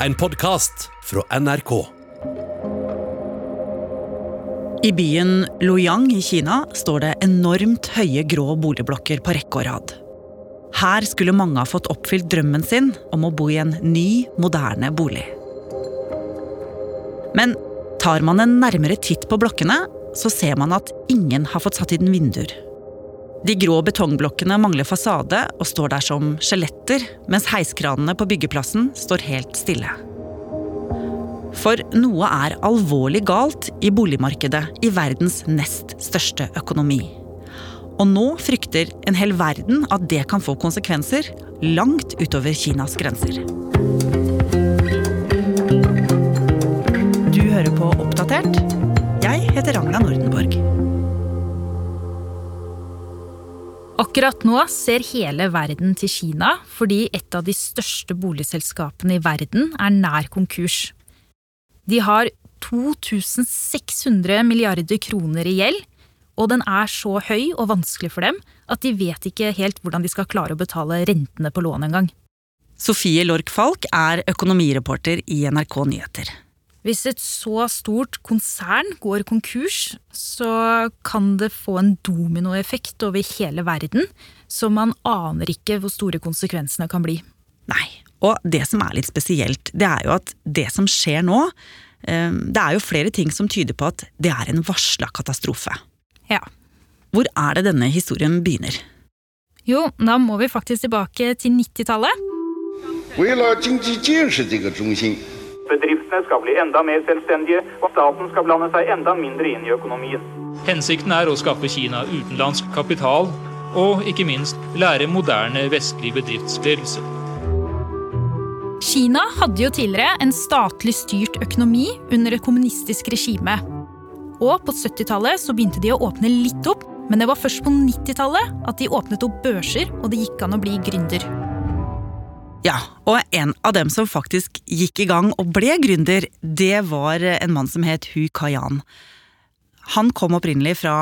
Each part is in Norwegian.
En podkast fra NRK. I byen Luoyang i Kina står det enormt høye grå boligblokker på rekke og rad. Her skulle mange ha fått oppfylt drømmen sin om å bo i en ny, moderne bolig. Men tar man en nærmere titt på blokkene, så ser man at ingen har fått satt inn vinduer. De grå betongblokkene mangler fasade og står der som skjeletter, mens heiskranene på byggeplassen står helt stille. For noe er alvorlig galt i boligmarkedet i verdens nest største økonomi. Og nå frykter en hel verden at det kan få konsekvenser langt utover Kinas grenser. Du hører på Oppdatert. Jeg heter Ragna Nordenborg. Akkurat nå ser hele verden til Kina fordi et av de største boligselskapene i verden er nær konkurs. De har 2600 milliarder kroner i gjeld, og den er så høy og vanskelig for dem at de vet ikke helt hvordan de skal klare å betale rentene på lånet engang. Sofie Lork Falk er økonomireporter i NRK Nyheter. Hvis et så stort konsern går konkurs, så kan det få en dominoeffekt over hele verden, så man aner ikke hvor store konsekvensene kan bli. Nei, og det som er litt spesielt, det er jo at det som skjer nå, eh, det er jo flere ting som tyder på at det er en varsla katastrofe. Ja. Hvor er det denne historien begynner? Jo, da må vi faktisk tilbake til 90-tallet. 为 sykehusene skal bli enda mer selvstendige, og staten skal blande seg enda mindre inn i økonomien. Hensikten er å skaffe Kina utenlandsk kapital, og ikke minst lære moderne vestlig bedriftsledelse. Kina hadde jo tidligere en statlig styrt økonomi under et kommunistisk regime. Og på 70-tallet så begynte de å åpne litt opp, men det var først på 90-tallet at de åpnet opp børser og det gikk an å bli gründer. Ja, og en av dem som faktisk gikk i gang og ble gründer, det var en mann som het Hu Kayan. Han kom opprinnelig fra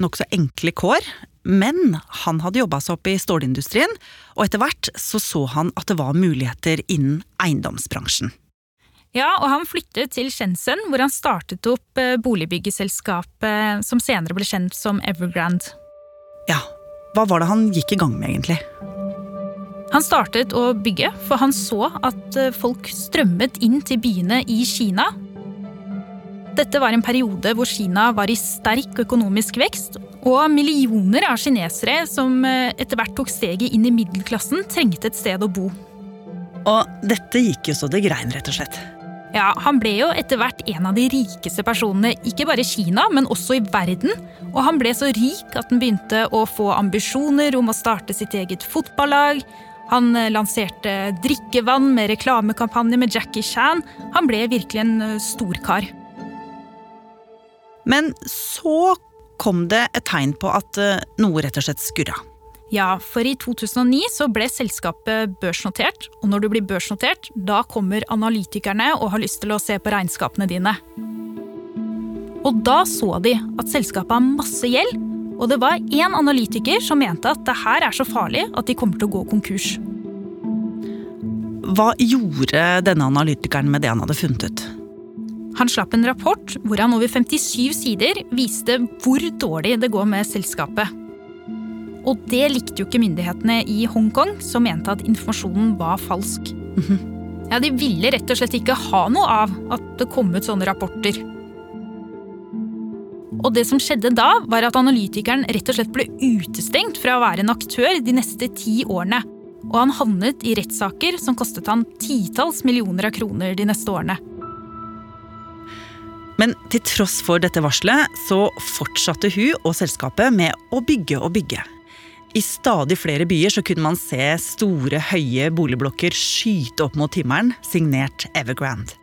nokså enkle kår, men han hadde jobba seg opp i stålindustrien, og etter hvert så så han at det var muligheter innen eiendomsbransjen. Ja, og han flyttet til Shenzhen, hvor han startet opp eh, boligbyggeselskapet som senere ble kjent som Evergrande. Ja, hva var det han gikk i gang med, egentlig? Han startet å bygge, for han så at eh, folk strømmet inn til byene i Kina. Dette var en periode hvor Kina var i sterk økonomisk vekst, og millioner av kinesere som eh, etter hvert tok steget inn i middelklassen, trengte et sted å bo. Og dette gikk jo så det grein, rett og slett. Ja, Han ble jo etter hvert en av de rikeste personene, ikke bare i Kina, men også i verden. Og han ble så rik at han begynte å få ambisjoner om å starte sitt eget fotballag. Han eh, lanserte drikkevann med reklamekampanje med Jackie Chan. Han ble virkelig en eh, storkar. Men så kom det et tegn på at eh, noe rett og slett skurra. Ja, for i 2009 så ble selskapet børsnotert, og når du blir børsnotert, da kommer analytikerne og har lyst til å se på regnskapene dine. Og da så de at selskapet har masse gjeld, og det var én analytiker som mente at det her er så farlig at de kommer til å gå konkurs. Hva gjorde denne analytikeren med det han hadde funnet ut? Han slapp en rapport hvor han over 57 sider viste hvor dårlig det går med selskapet. Og det likte jo ikke myndighetene i Hongkong, som mente at informasjonen var falsk. Ja, De ville rett og slett ikke ha noe av at det kom ut sånne rapporter. Og det som skjedde da, var at analytikeren rett og slett ble utestengt fra å være en aktør de neste ti årene. Og han havnet i rettssaker som kostet han titalls millioner av kroner de neste årene. Men til tross for dette varselet, så fortsatte hun og selskapet med å bygge og bygge. I stadig flere byer så kunne man se store, høye boligblokker skyte opp mot himmelen, signert Evergrande.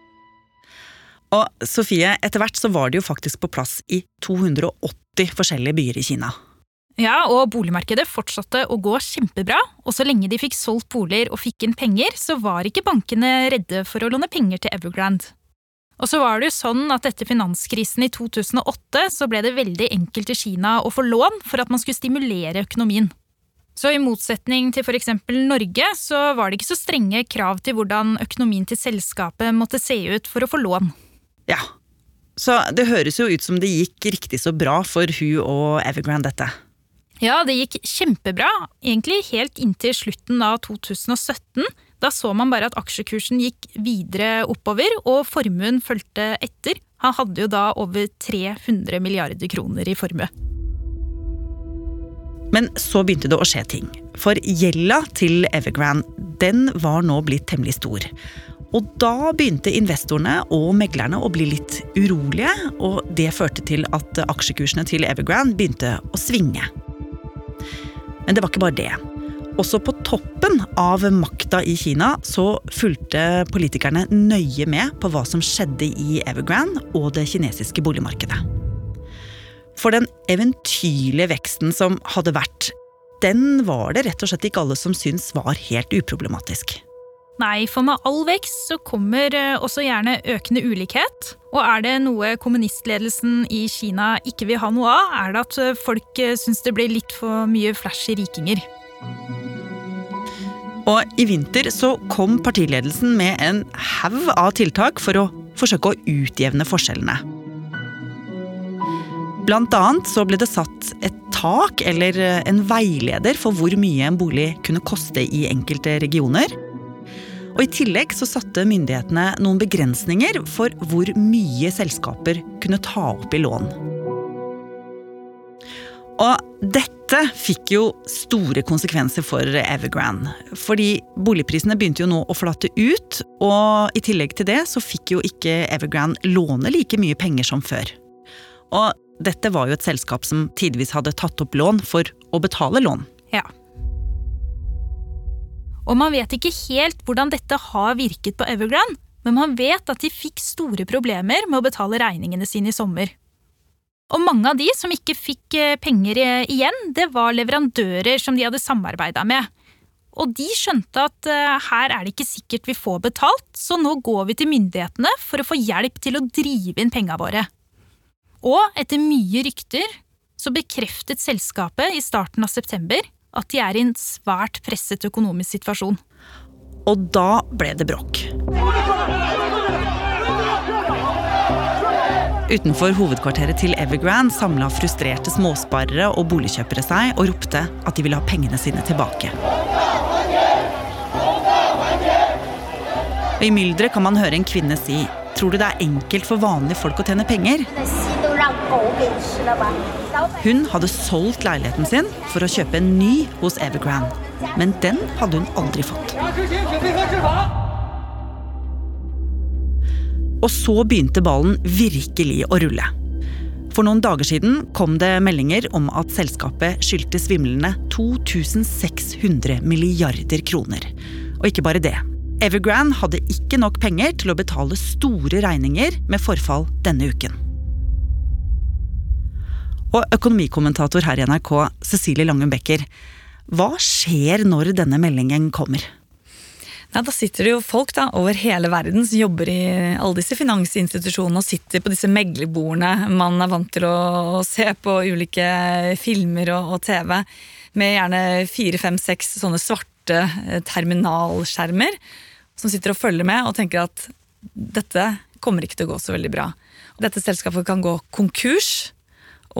Og Sofie, etter hvert så var det jo faktisk på plass i 280 forskjellige byer i Kina. Ja, og boligmarkedet fortsatte å gå kjempebra, og så lenge de fikk solgt boliger og fikk inn penger, så var ikke bankene redde for å låne penger til Evergrande. Og så var det jo sånn at etter finanskrisen i 2008 så ble det veldig enkelt i Kina å få lån for at man skulle stimulere økonomien. Så i motsetning til f.eks. Norge, så var det ikke så strenge krav til hvordan økonomien til selskapet måtte se ut for å få lån. Ja, så det høres jo ut som det gikk riktig så bra for hun og Evergrande, dette. Ja, det gikk kjempebra, egentlig helt inntil slutten av 2017. Da så man bare at aksjekursen gikk videre oppover, og formuen fulgte etter. Han hadde jo da over 300 milliarder kroner i formue. Men så begynte det å skje ting. For gjelda til Evergrande den var nå blitt temmelig stor. Og da begynte investorene og meglerne å bli litt urolige, og det førte til at aksjekursene til Evergrande begynte å svinge. Men det var ikke bare det. Også på toppen av makta i Kina så fulgte politikerne nøye med på hva som skjedde i Evergrande og det kinesiske boligmarkedet. For den eventyrlige veksten som hadde vært, den var det rett og slett ikke alle som syntes var helt uproblematisk. Nei, for med all vekst så kommer eh, også gjerne økende ulikhet. Og er det noe kommunistledelsen i Kina ikke vil ha noe av, er det at eh, folk eh, syns det blir litt for mye flashy rikinger. Og i vinter så kom partiledelsen med en haug av tiltak for å forsøke å utjevne forskjellene. Blant annet så ble det satt et tak eller en veileder for hvor mye en bolig kunne koste i enkelte regioner. Og I tillegg så satte myndighetene noen begrensninger for hvor mye selskaper kunne ta opp i lån. Og dette fikk jo store konsekvenser for Evergrande. Fordi boligprisene begynte jo nå å flate ut, og i tillegg til det så fikk jo ikke Evergrande låne like mye penger som før. Og dette var jo et selskap som tidvis hadde tatt opp lån for å betale lån. Og man vet ikke helt hvordan dette har virket på Evergrande, men man vet at de fikk store problemer med å betale regningene sine i sommer. Og mange av de som ikke fikk eh, penger igjen, det var leverandører som de hadde samarbeida med. Og de skjønte at uh, her er det ikke sikkert vi får betalt, så nå går vi til myndighetene for å få hjelp til å drive inn penga våre. Og etter mye rykter så bekreftet selskapet i starten av september at de er i en svært presset økonomisk situasjon. Og da ble det bråk. Utenfor hovedkvarteret til Evergrande samla frustrerte småsparere og boligkjøpere seg og ropte at de ville ha pengene sine tilbake. Og I mylderet kan man høre en kvinne si Tror du det er enkelt for vanlige folk å tjene penger? Hun hadde solgt leiligheten sin for å kjøpe en ny hos Evergrande, men den hadde hun aldri fått. Og så begynte ballen virkelig å rulle. For noen dager siden kom det meldinger om at selskapet skyldte svimlende 2600 milliarder kroner. Og ikke bare det. Evergrande hadde ikke nok penger til å betale store regninger med forfall denne uken. Og økonomikommentator her i NRK, Cecilie Langum Becker. Hva skjer når denne meldingen kommer? Nei, da sitter det jo folk da, over hele verden som jobber i alle disse finansinstitusjonene og sitter på disse meglerbordene man er vant til å se på ulike filmer og, og TV, med gjerne fire, fem, seks sånne svarte eh, terminalskjermer, som sitter og følger med og tenker at dette kommer ikke til å gå så veldig bra. Dette selskapet kan gå konkurs.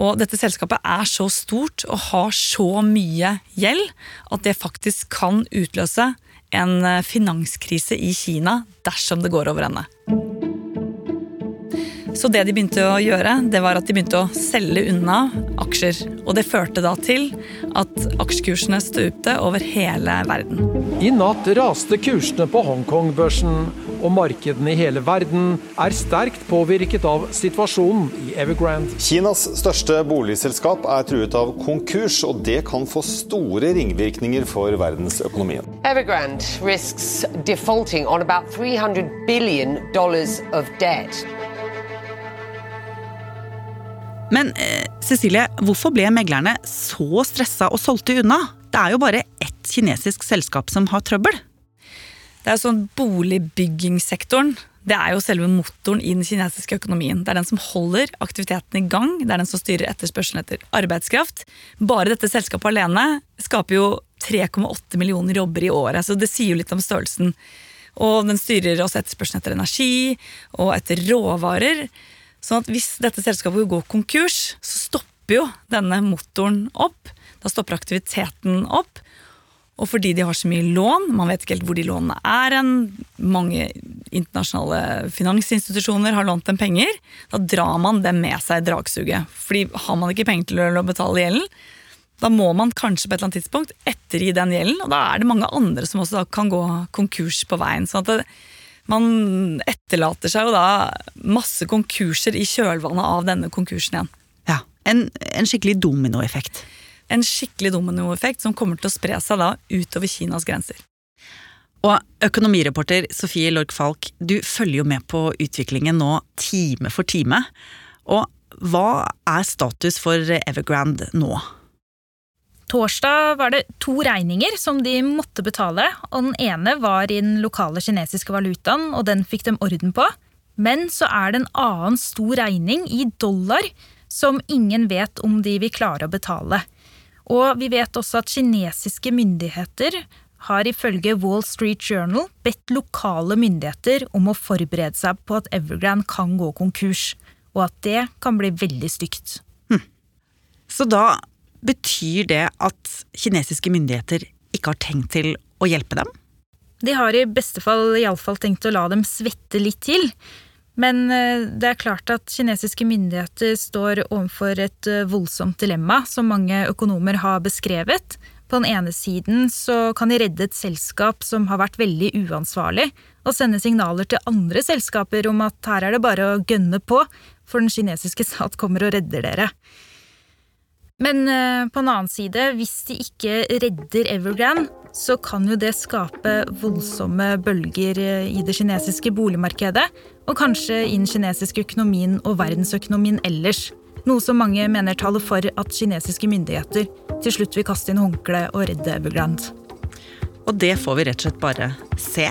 Og dette selskapet er så stort og har så mye gjeld at det faktisk kan utløse en eh, finanskrise i Kina dersom det går over ende. Så det de begynte å gjøre, det var at de begynte å selge unna aksjer. Og det førte da til at aksjekursene stupte over hele verden. I natt raste kursene på Hongkong-børsen, og markedene i hele verden er sterkt påvirket av situasjonen i Evergrande. Kinas største boligselskap er truet av konkurs, og det kan få store ringvirkninger for verdensøkonomien. Evergrande risks defaulting on about 300 billion dollars of debt. Men eh, Cecilie, hvorfor ble meglerne så stressa og solgte unna? Det er jo bare ett kinesisk selskap som har trøbbel. Det er jo sånn Boligbyggingssektoren det er jo selve motoren i den kinesiske økonomien. Det er den som holder aktiviteten i gang, det er den som styrer etterspørselen etter arbeidskraft. Bare dette selskapet alene skaper jo 3,8 millioner jobber i året, så det sier jo litt om størrelsen. Og den styrer også etterspørselen etter energi og etter råvarer. Sånn at hvis dette selskapet går konkurs, så stopper jo denne motoren opp. Da stopper aktiviteten opp. Og fordi de har så mye lån, man vet ikke helt hvor de lånene er hen, mange internasjonale finansinstitusjoner har lånt dem penger, da drar man dem med seg i dragsuget. Fordi har man ikke penger til å betale gjelden, da må man kanskje på et eller annet tidspunkt ettergi den gjelden, og da er det mange andre som også kan gå konkurs på veien. sånn at det, man etterlater seg jo da masse konkurser i kjølvannet av denne konkursen igjen. Ja, En, en skikkelig dominoeffekt en skikkelig dominoeffekt som kommer til å spre seg da utover Kinas grenser. Og økonomireporter Sofie Lork Falk, du følger jo med på utviklingen nå time for time. Og hva er status for Evergrande nå? Torsdag var det to regninger som de måtte betale, og den ene var i den lokale kinesiske valutaen, og den fikk de orden på. Men så er det en annen stor regning i dollar som ingen vet om de vil klare å betale. Og vi vet også at kinesiske myndigheter har ifølge Wall Street Journal bedt lokale myndigheter om å forberede seg på at Evergrande kan gå konkurs, og at det kan bli veldig stygt. Hm. Så da betyr det at kinesiske myndigheter ikke har tenkt til å hjelpe dem? De har i beste fall iallfall tenkt å la dem svette litt til. Men eh, det er klart at kinesiske myndigheter står overfor et eh, voldsomt dilemma, som mange økonomer har beskrevet. På den ene siden så kan de redde et selskap som har vært veldig uansvarlig, og sende signaler til andre selskaper om at her er det bare å gønne på, for den kinesiske stat kommer og redder dere. Men eh, på en annen side, hvis de ikke redder Evergrande, så kan jo det skape voldsomme bølger i det kinesiske boligmarkedet, og kanskje i den kinesiske økonomien og verdensøkonomien ellers. Noe som mange mener taler for at kinesiske myndigheter til slutt vil kaste inn håndkleet og redde Evergrande. Og det får vi rett og slett bare se.